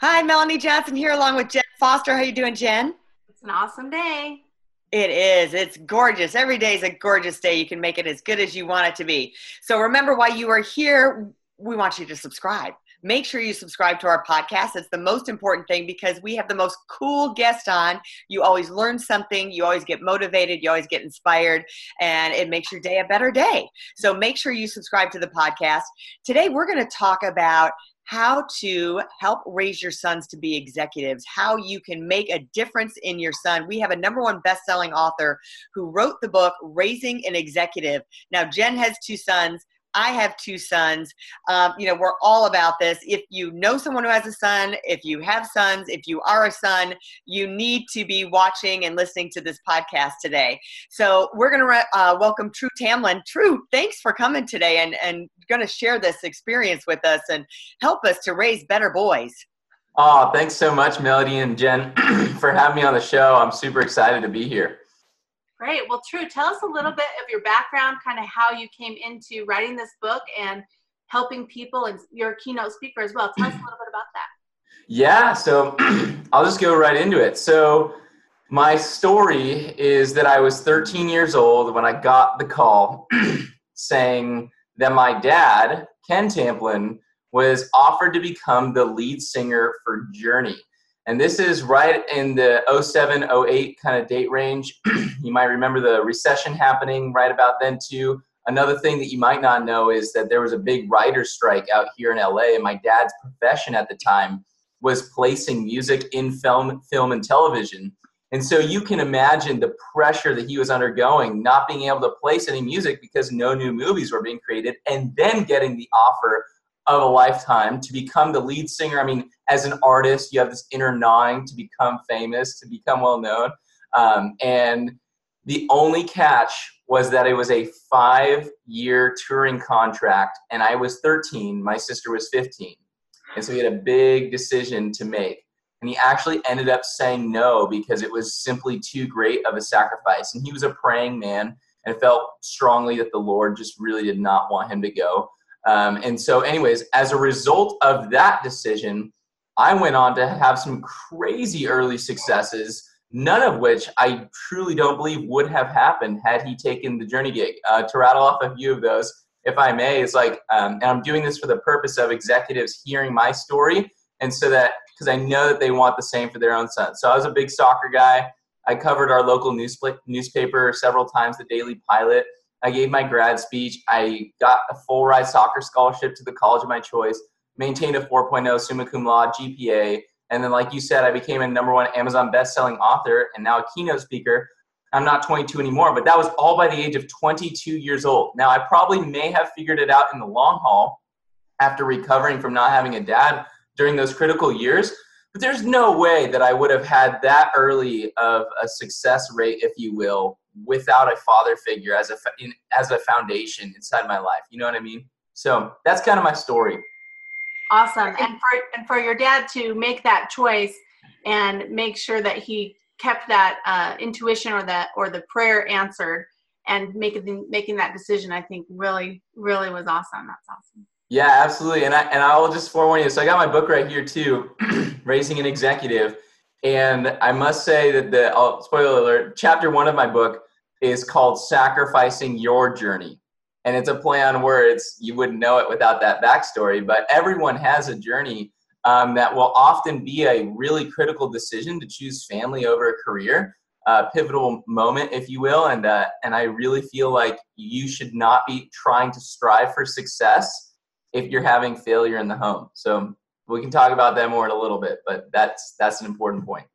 Hi, Melanie Johnson here along with Jen Foster. How you doing, Jen? It's an awesome day. It is. It's gorgeous. Every day is a gorgeous day. You can make it as good as you want it to be. So remember why you are here. We want you to subscribe. Make sure you subscribe to our podcast. It's the most important thing because we have the most cool guest on. You always learn something, you always get motivated, you always get inspired, and it makes your day a better day. So make sure you subscribe to the podcast. Today, we're going to talk about how to help raise your sons to be executives, how you can make a difference in your son. We have a number one best-selling author who wrote the book Raising an Executive. Now Jen has two sons. I have two sons. Um, you know, we're all about this. If you know someone who has a son, if you have sons, if you are a son, you need to be watching and listening to this podcast today. So we're going to uh, welcome True Tamplin. True, thanks for coming today and, and going to share this experience with us and help us to raise better boys. Oh, thanks so much, Melody and Jen, for having me on the show. I'm super excited to be here. Great. Well, True, tell us a little bit of your background, kind of how you came into writing this book and helping people, and you're keynote speaker as well. Tell us a little bit about that. Yeah, so I'll just go right into it. So, my story is that I was 13 years old when I got the call saying that my dad, Ken Tamplin, was offered to become the lead singer for Journey. And this is right in the 07, 08 kind of date range. you might remember the recession happening right about then, too. Another thing that you might not know is that there was a big writer's strike out here in LA, and my dad's profession at the time was placing music in film, film and television. And so you can imagine the pressure that he was undergoing, not being able to place any music because no new movies were being created, and then getting the offer of a lifetime to become the lead singer. I mean, as an artist, you have this inner gnawing to become famous, to become well known. Um, and the only catch was that it was a five year touring contract, and I was 13, my sister was 15. And so he had a big decision to make. And he actually ended up saying no because it was simply too great of a sacrifice. And he was a praying man and felt strongly that the Lord just really did not want him to go. Um, and so, anyways, as a result of that decision, I went on to have some crazy early successes, none of which I truly don't believe would have happened had he taken the journey gig. Uh, to rattle off a few of those, if I may, it's like, um, and I'm doing this for the purpose of executives hearing my story, and so that because I know that they want the same for their own sons. So I was a big soccer guy. I covered our local news, newspaper several times, the Daily Pilot. I gave my grad speech. I got a full ride soccer scholarship to the college of my choice, maintained a 4.0 summa cum laude GPA. And then, like you said, I became a number one Amazon best-selling author and now a keynote speaker. I'm not 22 anymore, but that was all by the age of 22 years old. Now, I probably may have figured it out in the long haul after recovering from not having a dad during those critical years. But there's no way that I would have had that early of a success rate, if you will, without a father figure as a as a foundation inside my life. You know what I mean? So that's kind of my story. Awesome. And for and for your dad to make that choice and make sure that he kept that uh, intuition or that or the prayer answered and making making that decision, I think really really was awesome. That's awesome. Yeah, absolutely. And I and I'll just forewarn you. So I got my book right here too, Raising an Executive. And I must say that the oh, spoiler alert, chapter one of my book is called Sacrificing Your Journey. And it's a play on words. You wouldn't know it without that backstory, but everyone has a journey um, that will often be a really critical decision to choose family over a career, uh, pivotal moment, if you will. And, uh, and I really feel like you should not be trying to strive for success if you're having failure in the home. So we can talk about that more in a little bit, but that's, that's an important point.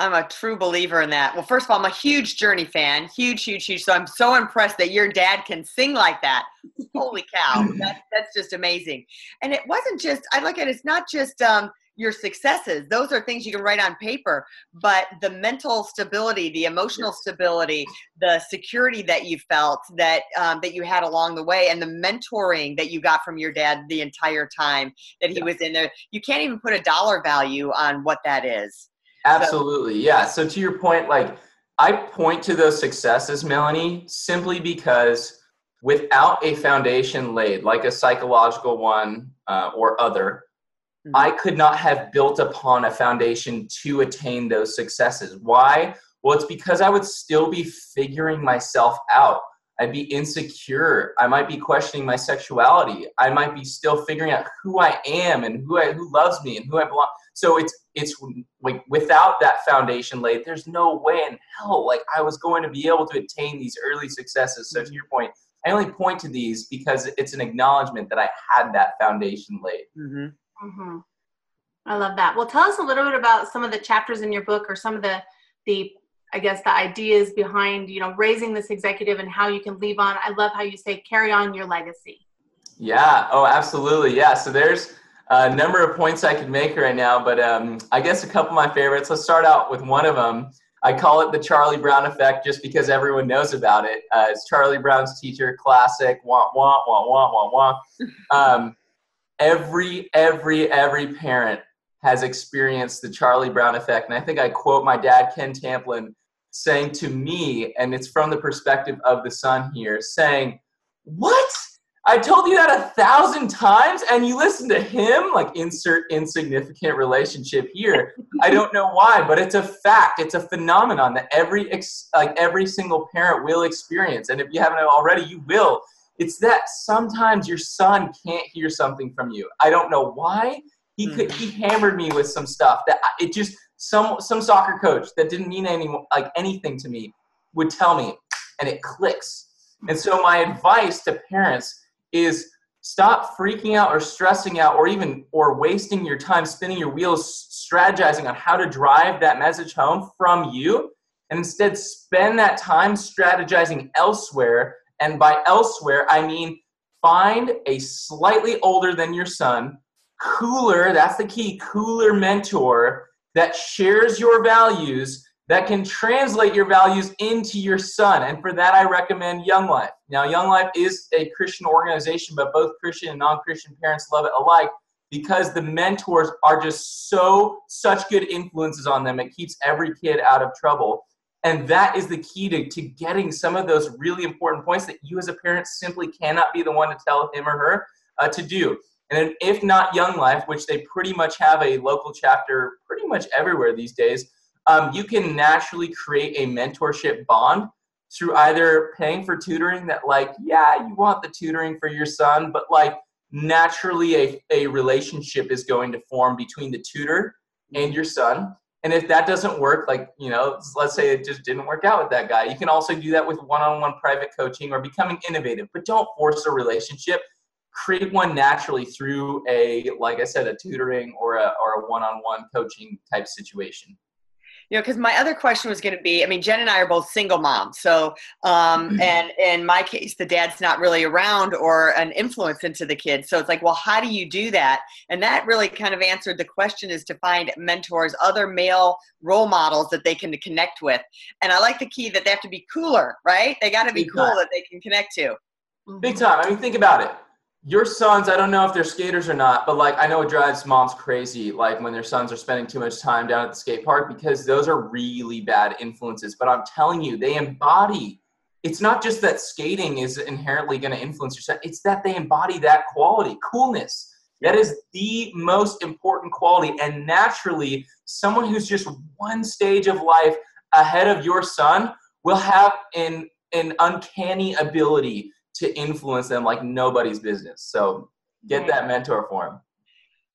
I'm a true believer in that. Well, first of all, I'm a huge Journey fan, huge, huge, huge. So I'm so impressed that your dad can sing like that. Holy cow, that, that's just amazing. And it wasn't just. I look at it, it's not just um, your successes; those are things you can write on paper. But the mental stability, the emotional stability, the security that you felt that um, that you had along the way, and the mentoring that you got from your dad the entire time that he was in there. You can't even put a dollar value on what that is. Absolutely. So. Yeah. So to your point, like I point to those successes, Melanie, simply because without a foundation laid, like a psychological one uh, or other, mm-hmm. I could not have built upon a foundation to attain those successes. Why? Well, it's because I would still be figuring myself out. I'd be insecure. I might be questioning my sexuality. I might be still figuring out who I am and who I, who loves me and who I belong. So it's it's like without that foundation laid, there's no way in hell like I was going to be able to attain these early successes. So to your point, I only point to these because it's an acknowledgement that I had that foundation laid. Mm-hmm. Mm-hmm. I love that. Well, tell us a little bit about some of the chapters in your book, or some of the the I guess the ideas behind you know raising this executive and how you can leave on. I love how you say carry on your legacy. Yeah. Oh, absolutely. Yeah. So there's a number of points I could make right now, but um, I guess a couple of my favorites. Let's start out with one of them. I call it the Charlie Brown effect just because everyone knows about it. Uh, it's Charlie Brown's teacher, classic, wah, wah, wah, wah, wah, wah. Um, every, every, every parent has experienced the Charlie Brown effect. And I think I quote my dad, Ken Tamplin, saying to me, and it's from the perspective of the son here, saying, What? I told you that a thousand times and you listen to him? Like, insert insignificant relationship here. I don't know why, but it's a fact. It's a phenomenon that every, ex- like, every single parent will experience. And if you haven't already, you will. It's that sometimes your son can't hear something from you. I don't know why. He could, hmm. he hammered me with some stuff that it just some some soccer coach that didn't mean any like anything to me would tell me and it clicks and so my advice to parents is stop freaking out or stressing out or even or wasting your time spinning your wheels strategizing on how to drive that message home from you. And instead spend that time strategizing elsewhere. And by elsewhere i mean find a slightly older than your son cooler that's the key cooler mentor that shares your values that can translate your values into your son. And for that, I recommend Young Life. Now, Young Life is a Christian organization, but both Christian and non Christian parents love it alike because the mentors are just so, such good influences on them. It keeps every kid out of trouble. And that is the key to, to getting some of those really important points that you as a parent simply cannot be the one to tell him or her uh, to do. And if not Young Life, which they pretty much have a local chapter pretty much everywhere these days, um, you can naturally create a mentorship bond through either paying for tutoring that, like, yeah, you want the tutoring for your son, but like naturally a, a relationship is going to form between the tutor and your son. And if that doesn't work, like, you know, let's say it just didn't work out with that guy, you can also do that with one on one private coaching or becoming innovative, but don't force a relationship. Create one naturally through a like i said a tutoring or a, or a one-on-one coaching type situation you know because my other question was going to be i mean jen and i are both single moms so um, mm-hmm. and in my case the dad's not really around or an influence into the kids so it's like well how do you do that and that really kind of answered the question is to find mentors other male role models that they can connect with and i like the key that they have to be cooler right they got to be Big cool time. that they can connect to Big time. I mean, think about it your sons i don't know if they're skaters or not but like i know it drives moms crazy like when their sons are spending too much time down at the skate park because those are really bad influences. But i'm telling you they embody it's not just that skating is inherently going to influence your son it's that they embody that quality coolness. That is the most important quality. And naturally someone who's just one stage of life ahead of your son will have an an uncanny ability to influence them like nobody's business. So get that mentor for them.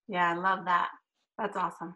Yeah, I love that. That's awesome.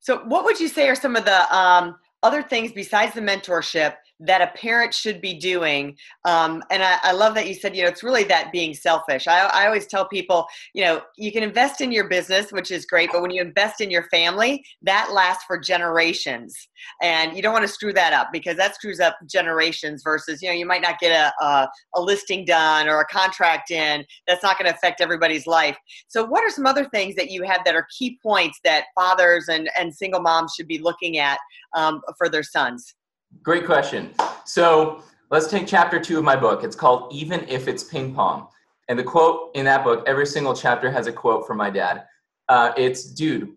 So, what would you say are some of the um, other things besides the mentorship that a parent should be doing um, and I, I, love that you said you know it's really that being selfish. I, I always tell people you know you can invest in your business which is great but when you invest in your family that lasts for generations. And you don't want to screw that up because that screws up generations versus you know you might not get a, a, a listing done or a contract in. That's not going to affect everybody's life. So what are some other things that you have that are key points that fathers and, and single moms should be looking at um, for their sons Great question. So let's take chapter two of my book. It's called Even If It's Ping Pong. And the quote in that book, every single chapter has a quote from my dad. Uh, it's, dude,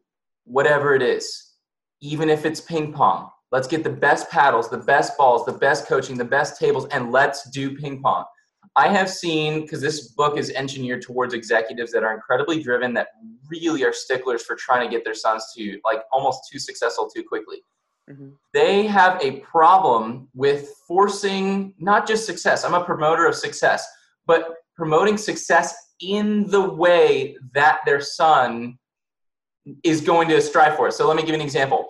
whatever it is, even if it's ping pong, let's get the best paddles, the best balls, the best coaching, the best tables, and let's do ping pong. I have seen, because this book is engineered towards executives that are incredibly driven, that really are sticklers for trying to get their sons to like almost too successful too quickly. Mm-hmm. They have a problem with forcing not just success. I'm a promoter of success, but promoting success in the way that their son is going to strive for. It. So let me give you an example.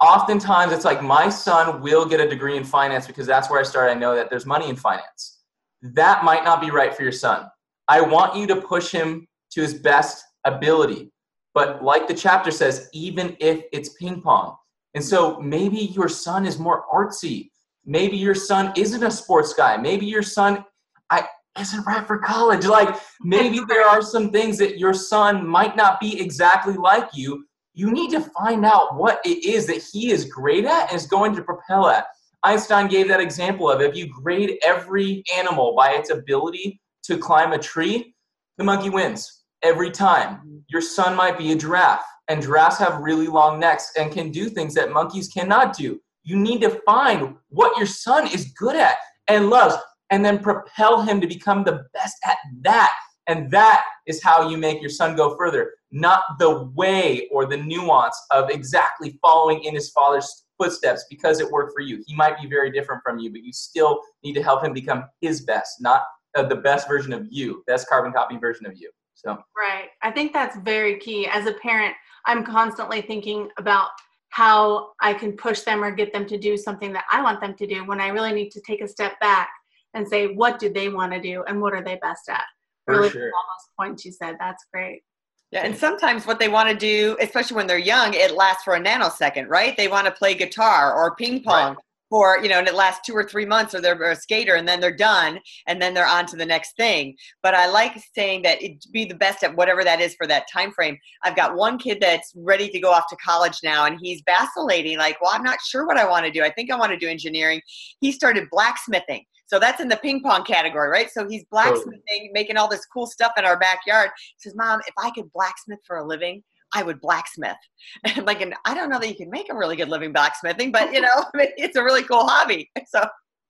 Oftentimes, it's like my son will get a degree in finance because that's where I started. I know that there's money in finance. That might not be right for your son. I want you to push him to his best ability. But like the chapter says, even if it's ping pong, and so maybe your son is more artsy. Maybe your son isn't a sports guy. Maybe your son I isn't right for college. Like maybe there are some things that your son might not be exactly like you. You need to find out what it is that he is great at and is going to propel at. Einstein gave that example of if you grade every animal by its ability to climb a tree, the monkey wins every time. Mm-hmm. Your son might be a giraffe and giraffes have really long necks and can do things that monkeys cannot do. You need to find what your son is good at and loves and then propel him to become the best at that. And that is how you make your son go further, not the way or the nuance of exactly following in his father's footsteps because it worked for you. He might be very different from you, but you still need to help him become his best, not uh, the best version of you, best carbon copy version of you. So, right. I think that's very key. As a parent, I'm constantly thinking about how I can push them or get them to do something that I want them to do when I really need to take a step back and say, what do they want to do and what are they best at? For really, sure. all those points you said. That's great. Yeah, and sometimes what they want to do, especially when they're young, it lasts for a nanosecond, right? They want to play guitar or ping pong. Right for you know and it lasts two or three months or they're a skater and then they're done and then they're on to the next thing. But i like saying that it be the best at whatever that is for that time frame i've got one kid that's ready to go off to college now and he's vacillating like well i'm not sure what i want to do. I think i want to do engineering. He started blacksmithing. So that's in the ping pong category, right? So he's blacksmithing, making all this cool stuff in our backyard. He says, Mom, if I could blacksmith for a living, I would blacksmith. And like, and I don't know that you can make a really good living blacksmithing, but you know, it's a really cool hobby. So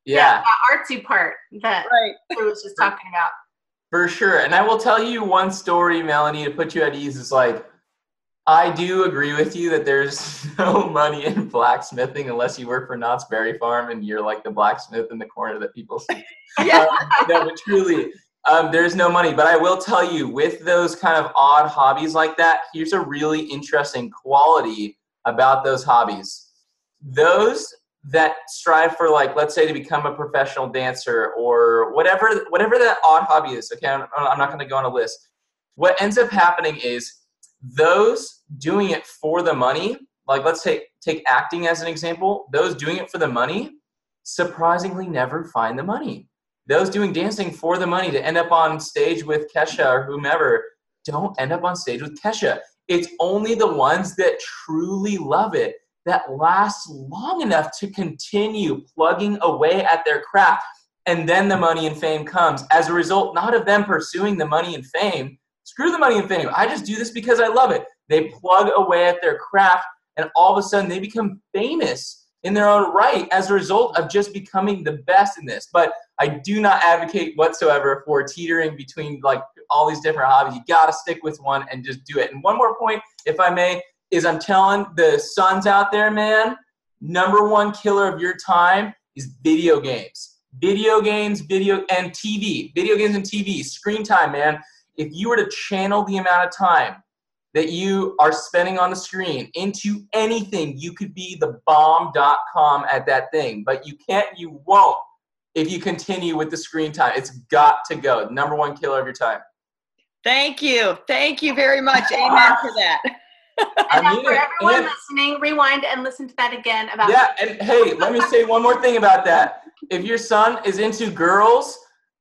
yeah, yeah artsy part that right. I was just talking about. For sure. And I will tell you one story, Melanie, to put you at ease is like, I do agree with you that there's no money in blacksmithing unless you work for Knott's Berry Farm and you're like the blacksmith in the corner that people see. yeah. Um, no, but truly, um, there's no money, but I will tell you, with those kind of odd hobbies like that, here's a really interesting quality about those hobbies. Those that strive for, like, let's say, to become a professional dancer or whatever, whatever that odd hobby is. Okay, I'm, I'm not going to go on a list. What ends up happening is those doing it for the money, like let's take take acting as an example. Those doing it for the money, surprisingly, never find the money those doing dancing for the money to end up on stage with Kesha or whomever don't end up on stage with Kesha. It's only the ones that truly love it that last long enough to continue plugging away at their craft. And then the money and fame comes. As a result, not of them pursuing the money and fame. Screw the money and fame. I just do this because I love it. They plug away at their craft, and all of a sudden they become famous in their own right as a result of just becoming the best in this. But I do not advocate whatsoever for teetering between like all these different hobbies. You got to stick with one and just do it. And one more point, if I may, is I'm telling the sons out there, man, number one killer of your time is video games. Video games, video and TV. Video games and TV, screen time, man. If you were to channel the amount of time that you are spending on the screen into anything, you could be the bomb.com at that thing. But you can't, you won't if you continue with the screen time. It's got to go. Number one killer of your time. Thank you. Thank you very much. Amen to that. and I mean for everyone and, listening, rewind and listen to that again about Yeah, and hey, let me say one more thing about that. If your son is into girls,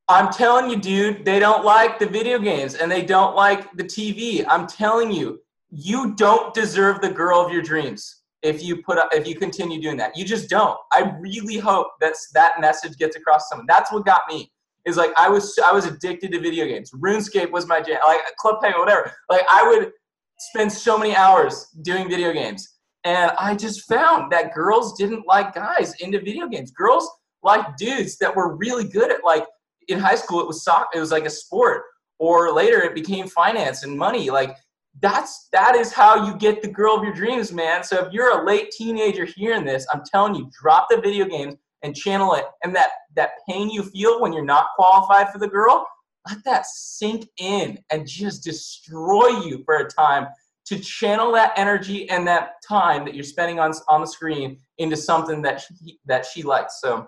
I'm telling you, dude, they don't like the video games and they don't like the TV. I'm telling you, you don't deserve the girl of your dreams if you put up if you continue doing that. You just don't. I really hope that that message gets across to someone. That's what got me. Is like I was I was addicted to video games. RuneScape was my jam. Like Club Penguin, whatever. Like I would spend so many hours doing video games. And I just found that girls didn't like guys into video games. Girls like dudes that were really good at like in high school it was soccer, it was like a sport. Or later it became finance and money. Like that's that is how you get the girl of your dreams, man. So if you're a late teenager hearing this, I'm telling you, drop the video games and channel it. And that that pain you feel when you're not qualified for the girl, let that sink in and just destroy you for a time to channel that energy and that time that you're spending on on the screen into something that she, that she likes. So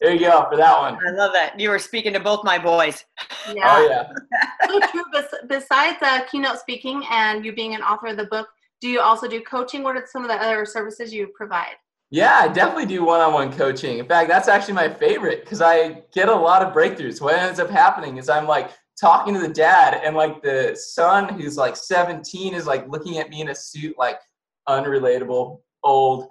there you go for that one. I love that. You were speaking to both my boys. Yeah. Oh yeah. so true. Besides uh, keynote speaking and you being an author of the book, do you also do coaching? What are some of the other services you provide? Yeah, I definitely do one-on-one coaching. In fact, that's actually my favorite because I get a lot of breakthroughs. What ends up happening is I'm like talking to the dad, and like the son who's like 17 is like looking at me in a suit, like unrelatable, old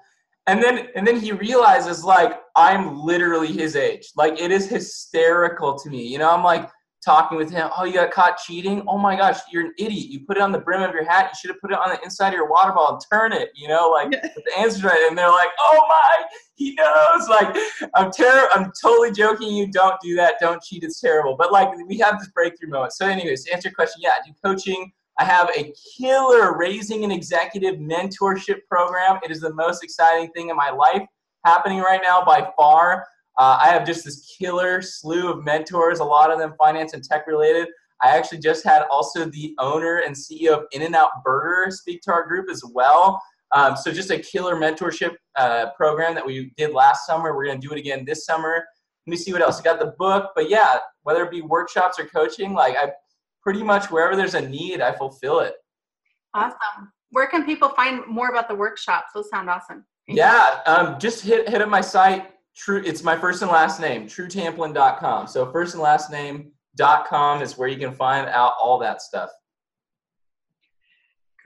and then and then he realizes like i'm literally his age. Like it is hysterical to me. You know i'm like talking with him. Oh you got caught cheating? Oh my gosh you're an idiot. You put it on the brim of your hat. You should have put it on the inside of your water bottle and turn it you know like the answer right. And they're like oh my he knows. Like i'm terrible i'm totally joking you. Don't do that. Don't cheat. It's terrible. But like we have this breakthrough moment. So anyways to answer your question yeah i do coaching I have a killer raising an executive mentorship program. It is the most exciting thing in my life happening right now by far. Uh, I have just this killer slew of mentors, a lot of them finance and tech related. I actually just had also the owner and CEO of In and Out Burger speak to our group as well. Um, so just a killer mentorship uh, program that we did last summer. We're going to do it again this summer. Let me see what else. We got the book, but yeah, whether it be workshops or coaching, like I pretty much wherever there's a need, I fulfill it. Awesome. Where can people find more about the workshops? Those sound awesome. yeah, um, just hit hit up my site. True, it's my first and last name, truetamplin.com. So first and last name dot com is where you can find out all that stuff.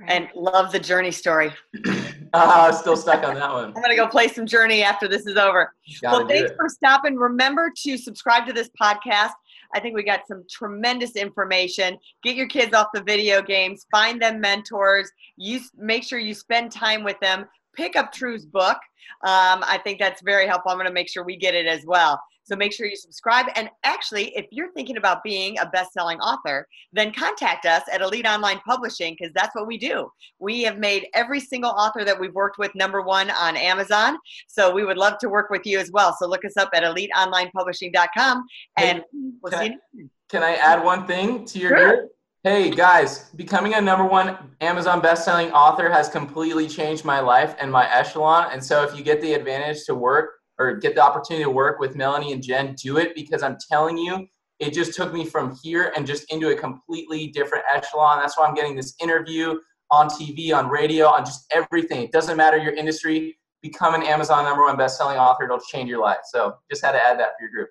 And love the journey story. uh, still stuck on that one. I'm gonna go play some journey after this is over. Well, thanks for stopping. Remember to subscribe to this podcast. I think we got some tremendous information. Get your kids off the video games, find them mentors, you make sure you spend time with them. Pick up True's book. Um, I think that's very helpful. I'm going to make sure we get it as well. So make sure you subscribe. And actually, if you're thinking about being a best selling author, then contact us at Elite Online Publishing because that's what we do. We have made every single author that we've worked with number one on Amazon. So we would love to work with you as well. So look us up at eliteonlinepublishing.com and hey, we'll see I, you. Can I add one thing to your sure. group? Hey guys, becoming a number one Amazon best-selling author has completely changed my life and my echelon. And so if you get the advantage to work or get the opportunity to work with Melanie and Jen, do it because I'm telling you, it just took me from here and just into a completely different echelon. That's why I'm getting this interview on TV, on radio, on just everything. It doesn't matter your industry. Become an Amazon number one best-selling author. It'll change your life. So just had to add that for your group.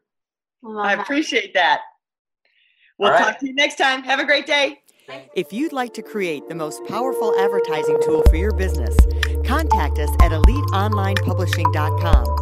I appreciate that. We'll right. talk to you next time. Have a great day. If you'd like to create the most powerful advertising tool for your business, contact us at eliteonlinepublishing.com